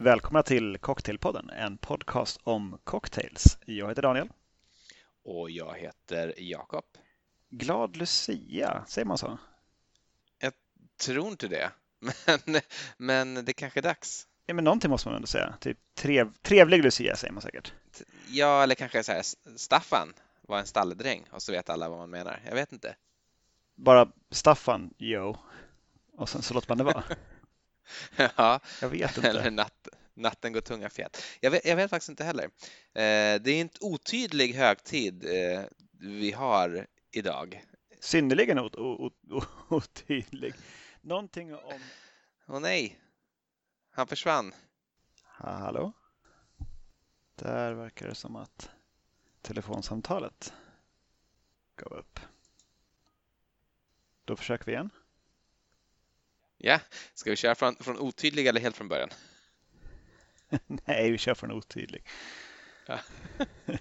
Välkomna till Cocktailpodden, en podcast om cocktails. Jag heter Daniel. Och jag heter Jakob. Glad Lucia, säger man så? Jag tror inte det, men, men det kanske är dags. Ja, men någonting måste man ändå säga. Typ trev, trevlig Lucia säger man säkert. Ja, eller kanske så här, Staffan var en stalledräng och så vet alla vad man menar. Jag vet inte. Bara Staffan, yo. Och sen så låter man det vara. ja, jag vet inte. Eller natt, natten går tunga fjät. Jag vet, jag vet faktiskt inte heller. Eh, det är en otydlig högtid eh, vi har idag. Synnerligen ot ot otydlig. Någonting om... Åh nej, han försvann. Hallå? Där verkar det som att telefonsamtalet gav upp. Då försöker vi igen. Ja, ska vi köra från, från otydlig eller helt från början? Nej, vi kör från otydlig. Ja.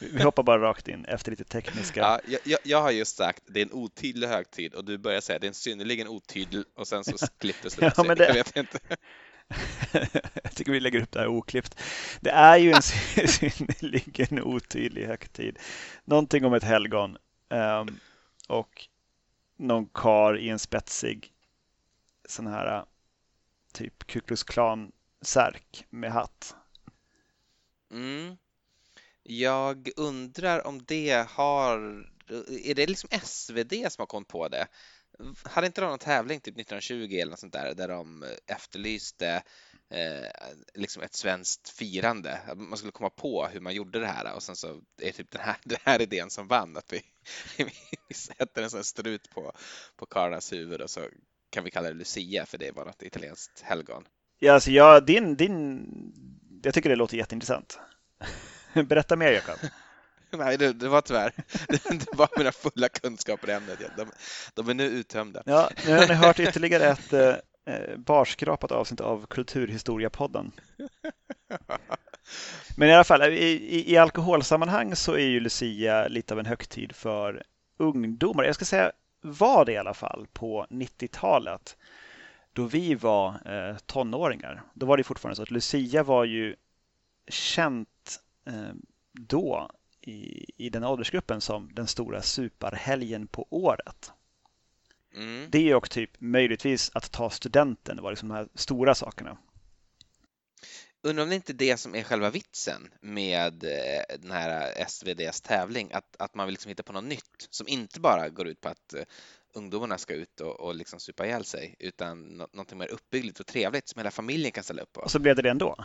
vi hoppar bara rakt in efter lite tekniska. Ja, jag, jag, har just sagt det är en otydlig högtid och du börjar säga det är en synnerligen otydlig och sen så klippte det ja, men det... Jag vet inte. jag tycker vi lägger upp det här oklippt. Det är ju en synnerligen otydlig högtid. Någonting om ett helgon um, och någon kar i en spetsig sån här typ Ku Klux Klan särk med hatt. Mm. Jag undrar om det har, är det liksom SvD som har kommit på det? Hade inte de någon tävling typ 1920 eller något sånt där där de efterlyste eh, liksom ett svenskt firande? Man skulle komma på hur man gjorde det här och sen så är typ den här, den här idén som vann att vi, vi sätter en sån strut på, på karlarnas huvud och så kan vi kalla det Lucia för det var något italienskt helgon. Ja, alltså jag, din, din, jag tycker det låter jätteintressant. Berätta mer Jakob. Nej, det, det, var tyvärr. Det var mina fulla kunskaper i ämnet. De, de är nu uttömda. Ja, nu har ni hört ytterligare ett eh, barskrapat avsnitt av Kulturhistoria-podden. Men i alla fall, i, i, i alkoholsammanhang så är ju Lucia lite av en högtid för ungdomar. Jag ska säga var det i alla fall på 90-talet då vi var eh, tonåringar. Då var det fortfarande så att Lucia var ju känt eh, då i, i den åldersgruppen som den stora superhelgen på året. Mm. Det och typ möjligtvis att ta studenten var liksom de här stora sakerna. Undrar om det inte är det som är själva vitsen med eh, den här SVDs tävling, att, att man vill liksom hitta på något nytt som inte bara går ut på att eh, ungdomarna ska ut och, och liksom supa ihjäl sig, utan något, mer uppbyggligt och trevligt som hela familjen kan ställa upp på. Och så blev det det ändå?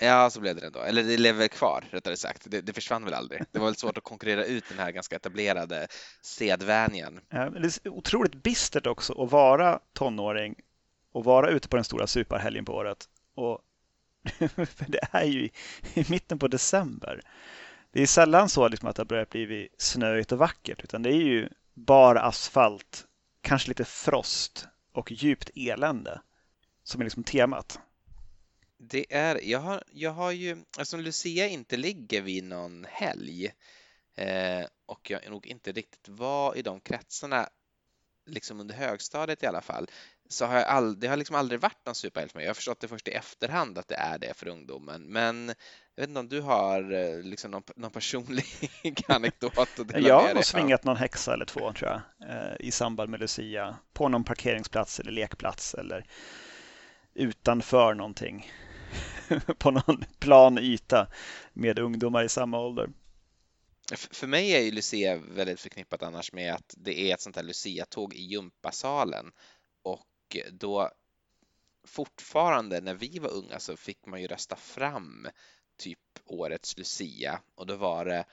Ja, så blev det ändå. Eller det lever kvar, rättare sagt. Det, det försvann väl aldrig. Det var väl svårt att konkurrera ut den här ganska etablerade sedvänjan. Ja, det är otroligt bistert också att vara tonåring och vara ute på den stora superhelgen på året. Och det är ju i mitten på december. Det är sällan så liksom att det har börjat bli snöigt och vackert, utan det är ju bar asfalt, kanske lite frost och djupt elände som är liksom temat. Det är, jag har, jag har ju, eftersom Lucia inte ligger vid någon helg eh, och jag nog inte riktigt var i de kretsarna, liksom under högstadiet i alla fall, så har jag all, det har liksom aldrig varit någon superhjälte för mig. Jag har förstått det först i efterhand att det är det för ungdomen. Men jag vet inte om du har eh, liksom någon, någon personlig anekdot att dela Jag har nog svingat någon häxa eller två tror jag eh, i samband med Lucia på någon parkeringsplats eller lekplats eller utanför någonting på någon plan yta med ungdomar i samma ålder. För mig är ju Lucia väldigt förknippat annars med att det är ett sånt här Lucia-tåg i gympasalen och då fortfarande när vi var unga så fick man ju rösta fram typ årets Lucia och då var det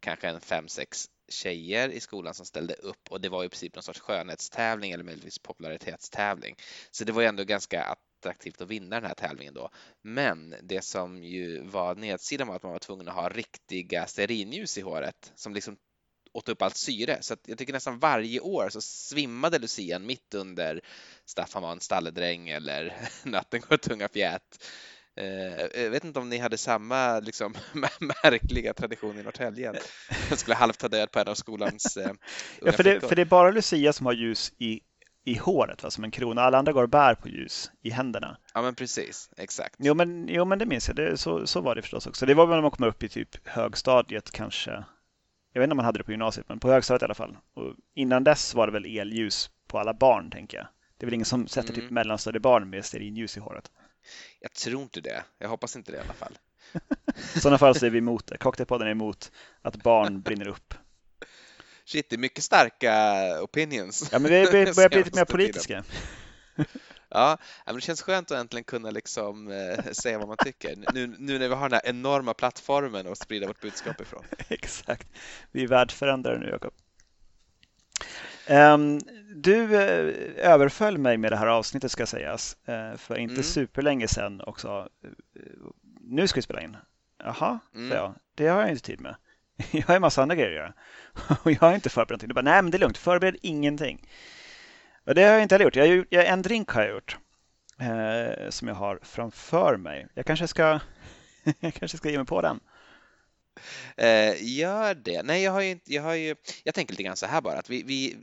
kanske en fem, sex tjejer i skolan som ställde upp och det var i princip någon sorts skönhetstävling eller möjligtvis popularitetstävling. Så det var ju ändå ganska attraktivt att vinna den här tävlingen då. Men det som ju var nedsidan var att man var tvungen att ha riktiga stearinljus i håret som liksom åt upp allt syre. Så jag tycker nästan varje år så svimmade Lucian mitt under Staffan var en stalledräng eller Natten går tunga fjät. Eh, jag vet inte om ni hade samma liksom, märkliga tradition i Norrtälje. Jag skulle halvt ta död på en av skolans eh, ja, för det, för det är bara Lucia som har ljus i i håret, va, som en krona. Alla andra går och bär på ljus i händerna. Ja, men precis. Exakt. Jo, men, jo, men det minns jag. Det, så, så var det förstås också. Det var väl när man kom upp i typ högstadiet kanske. Jag vet inte om man hade det på gymnasiet, men på högstadiet i alla fall. Och innan dess var det väl elljus på alla barn, tänker jag. Det är väl ingen som sätter typ Mm. typ mellanstadiebarn med stearinljus i håret. Jag tror inte det. Jag hoppas inte det i alla fall. I sådana fall så är vi emot det. Cocktailpodden är emot att barn brinner upp. Shit, det är mycket starka opinions. Ja, men vi börjar bli lite mer politiska. Ja, men det känns skönt att äntligen kunna liksom eh, säga vad man tycker. Nu, nu när vi har den här enorma plattformen att sprida vårt budskap ifrån. Exakt. Vi är världsförändrare nu, Jakob. Ehm, du eh, överföll mig med det här avsnittet ska sägas, eh, för inte Mm. superlänge sedan också. Nu ska vi spela in. Jaha, Mm. jag. Det har jag inte tid med. Jag har en massa andra grejer att göra. Och jag har inte förberett någonting. Du bara, nej men det är lugnt, förbered ingenting. Det har jag inte heller gjort. Jag har jag, en drink har jag gjort. Eh, som jag har framför mig. Jag kanske ska, jag kanske ska ge mig på den. Eh, gör det. Nej, jag har ju inte, jag har ju, jag tänker lite grann så här bara att vi, vi,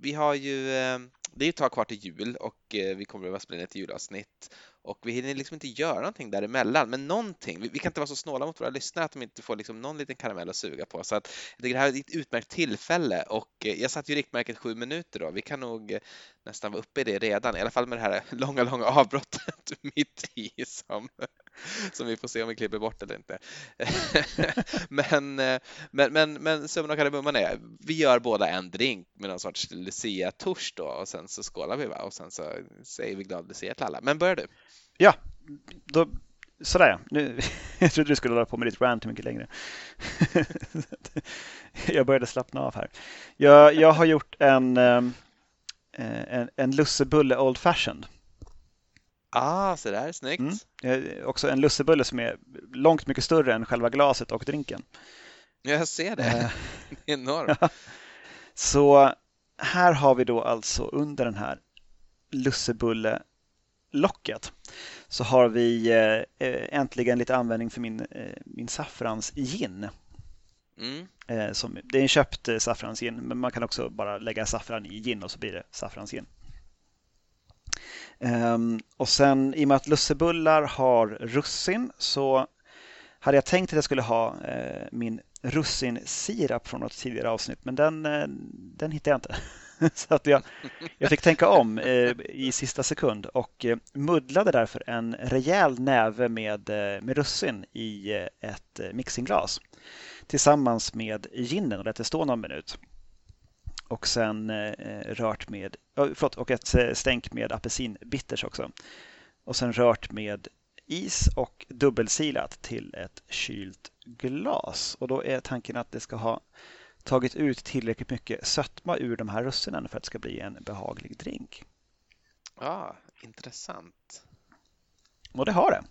vi har ju, eh, det är ju ett tag kvar till jul och Eh, vi kommer behöva spela in ett julavsnitt och vi hinner liksom inte göra någonting däremellan, men någonting. Vi, vi kan inte vara så snåla mot våra lyssnare att de inte får liksom någon liten karamell att suga på. Så att jag tycker det här är ett utmärkt tillfälle och eh, jag satte ju riktmärket sju minuter då. Vi kan nog eh, nästan vara uppe i det redan, i alla fall med det här långa, långa avbrottet mitt i som, som vi får se om vi klipper bort eller inte. men, men, men, men summan av kardemumman är, vi gör båda en drink med någon sorts Lucia-tors då och sen så skålar vi va och sen så säger vi glad Lucia till alla. Men börjar du? Ja, då, sådär ja. Nu, jag trodde du skulle hålla på med ditt rant mycket längre. jag började slappna av här. Jag, jag har gjort en, ehm, eh, en, en lussebulle Old Fashioned. Ah, så där, snyggt. Mm. Eh, Också en lussebulle som är långt mycket större än själva glaset och drinken. Jag ser det. Eh, Det är enormt. Så här har vi då alltså under den här lussebullelocket så har vi eh, eh, äntligen lite användning för min, eh, min saffrans gin. Mm. Som, det är en köpt saffransgin men man kan också bara lägga saffran i gin och så blir det saffransgin. Ehm, och sen i och med att lussebullar har russin så hade jag tänkt att jag skulle ha min russinsirap från något tidigare avsnitt men den, den hittade jag inte. så att jag, jag fick tänka om eh, i sista sekund och eh, muddlade därför en rejäl näve med, eh, med russin i eh, ett eh, mixingglas tillsammans med ginen och lät det stå någon minut. Och sen eh, rört med, förlåt, och ett stänk med apelsinbitters också. Och sen rört med is och dubbelsilat till ett kylt glas. Och då är tanken att det ska ha tagit ut tillräckligt mycket sötma ur de här russinen för att det ska bli en behaglig drink. Ja, intressant. Och det har det.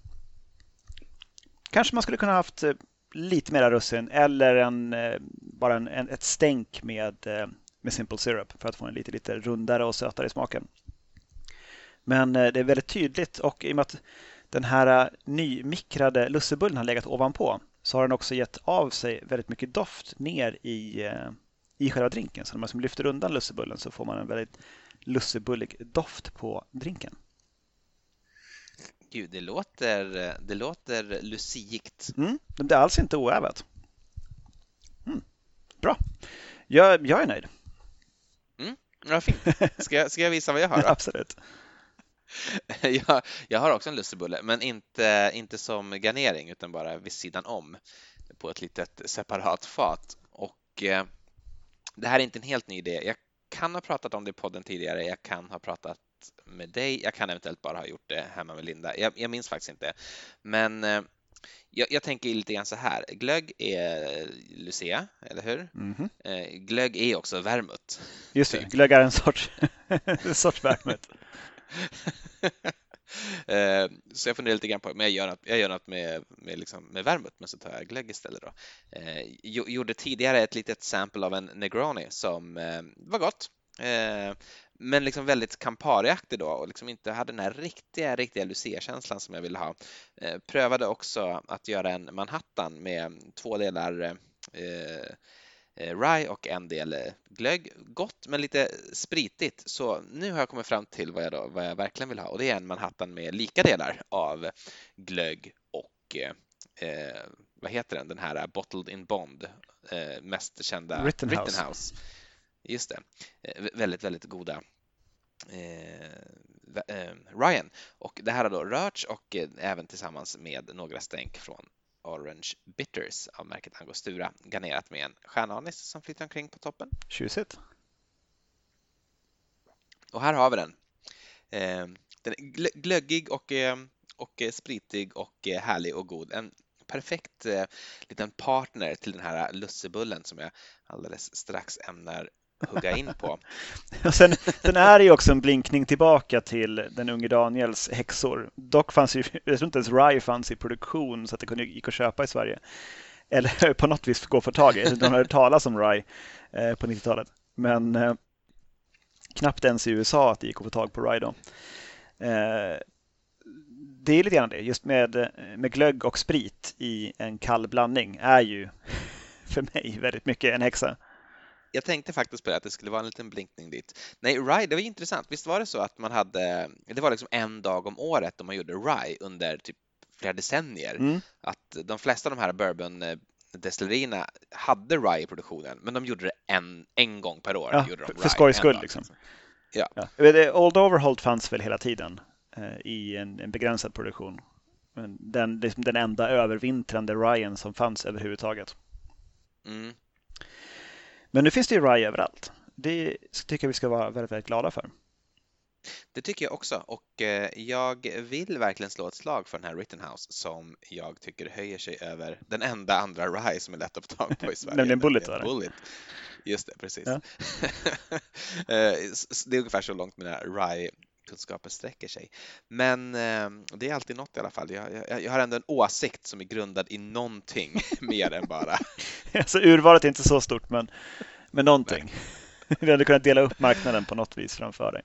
Kanske man skulle kunna haft eh, lite mera russin eller en, eh, bara en, en, ett stänk med, eh, med simple syrup för att få en lite, lite rundare och sötare i smaken. Men det är väldigt tydligt och i och med att den här nymikrade lussebullen har legat ovanpå så har den också gett av sig väldigt mycket doft ner i, eh, i själva drinken. Så när man liksom lyfter undan lussebullen så får man en väldigt lussebullig doft på drinken. Gud, det låter, det låter lucikt. Mm, det är alls inte oävet. Mm, bra. Jag, jag är nöjd. Ja, fint. Ska jag, ska jag visa vad jag har då? Absolut. Jag, jag har också en lussebulle, men inte, inte som garnering utan bara vid sidan om på ett litet separat fat. Och eh, det här är inte en helt ny idé. Jag kan ha pratat om det i podden tidigare. Jag kan ha pratat med dig. Jag kan eventuellt bara ha gjort det hemma med Linda. Jag, jag minns faktiskt inte. Men eh, jag, jag tänker lite grann så här. Glögg är Lucia, eller hur? Mhm. Eh, glögg är också vermouth. Just det, glögg är en sorts, en sorts vermouth. Eh, så jag funderar lite grann på, men jag gör något, jag gör något med, med, liksom, med vermouth, men så tar jag glögg istället då. Eh, gjorde tidigare ett litet sample av en Negroni som eh, var gott, eh, men liksom väldigt Campari-aktig då och liksom inte hade den här riktiga, riktiga Lucia-känslan som jag ville ha. Eh, prövade också att göra en Manhattan med två delar eh, rye och en del eh, glögg. Gott men lite spritigt. Så nu har jag kommit fram till vad jag, då, vad jag verkligen vill ha och det är en Manhattan med lika delar av glögg och eh, vad heter den, den här Bottled in Bond, eh, mest kända Rittenhouse. Rittenhouse. Just det, eh, väldigt, väldigt goda eh, Ryan. Och det här har då rörts och eh, även tillsammans med några stänk från Orange Bitters av märket Angostura garnerat med en stjärnanis som flyter omkring på toppen. Tjusigt. Och här har vi den. Eh, den är glöggig och, eh, och spritig och eh, härlig och god. En perfekt eh, liten partner till den här lussebullen som jag alldeles strax ämnar hugga in på. och sen, sen är det ju också en blinkning tillbaka till den unge Daniels häxor. Dock fanns ju, jag tror inte ens Rye fanns i produktion så att det kunde gick att köpa i Sverige. Eller på något vis gå att få tag i. Jag inte hade talas om Rye eh, på 90-talet. Men eh, knappt ens i USA att det gick att få tag på Rye då. Eh, det är lite grann det, just med, eh, med glögg och sprit i en kall blandning är ju för mig väldigt mycket en häxa jag tänkte faktiskt på det, att det skulle vara en liten blinkning dit. Nej, Rye, det var intressant. Visst var det så att man hade, det var liksom en dag om året då man gjorde Rye under typ flera decennier. Mm. Att de flesta av de här bourbon destillerierna hade Rye i produktionen, men de gjorde det en, en gång per år. Ja, gjorde de för skojs skull liksom. Ja. ja. Old Overholt fanns väl hela tiden eh, i en, en, begränsad produktion. Men den, liksom den enda övervintrande Ryan som fanns överhuvudtaget. Mm. Men nu finns det ju Rye överallt. Det tycker jag vi ska vara väldigt, väldigt glada för. Det tycker jag också och eh, jag vill verkligen slå ett slag för den här Rittenhouse som jag tycker höjer sig över den enda andra Rye som är lätt att få tag på i Sverige. Nämligen Bullet var det? Bullet. Just det, precis. Ja. Eh, det är ungefär så långt mina Rye kunskaper sträcker sig. Men eh, det är alltid något i alla fall. Jag, jag, jag, har ändå en åsikt som är grundad i någonting mer än bara... alltså urvalet är inte så stort, men, men någonting. Vi hade kunnat dela upp marknaden på något vis framför dig.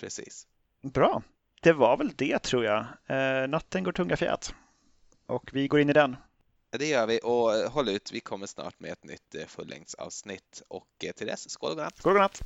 Precis. Bra. Det var väl det tror jag. Eh, natten går tunga fjät. Och vi går in i den. Det gör vi och håll ut, vi kommer snart med ett nytt eh, fullängdsavsnitt och eh, till dess, skål och godnatt! Skål och godnatt!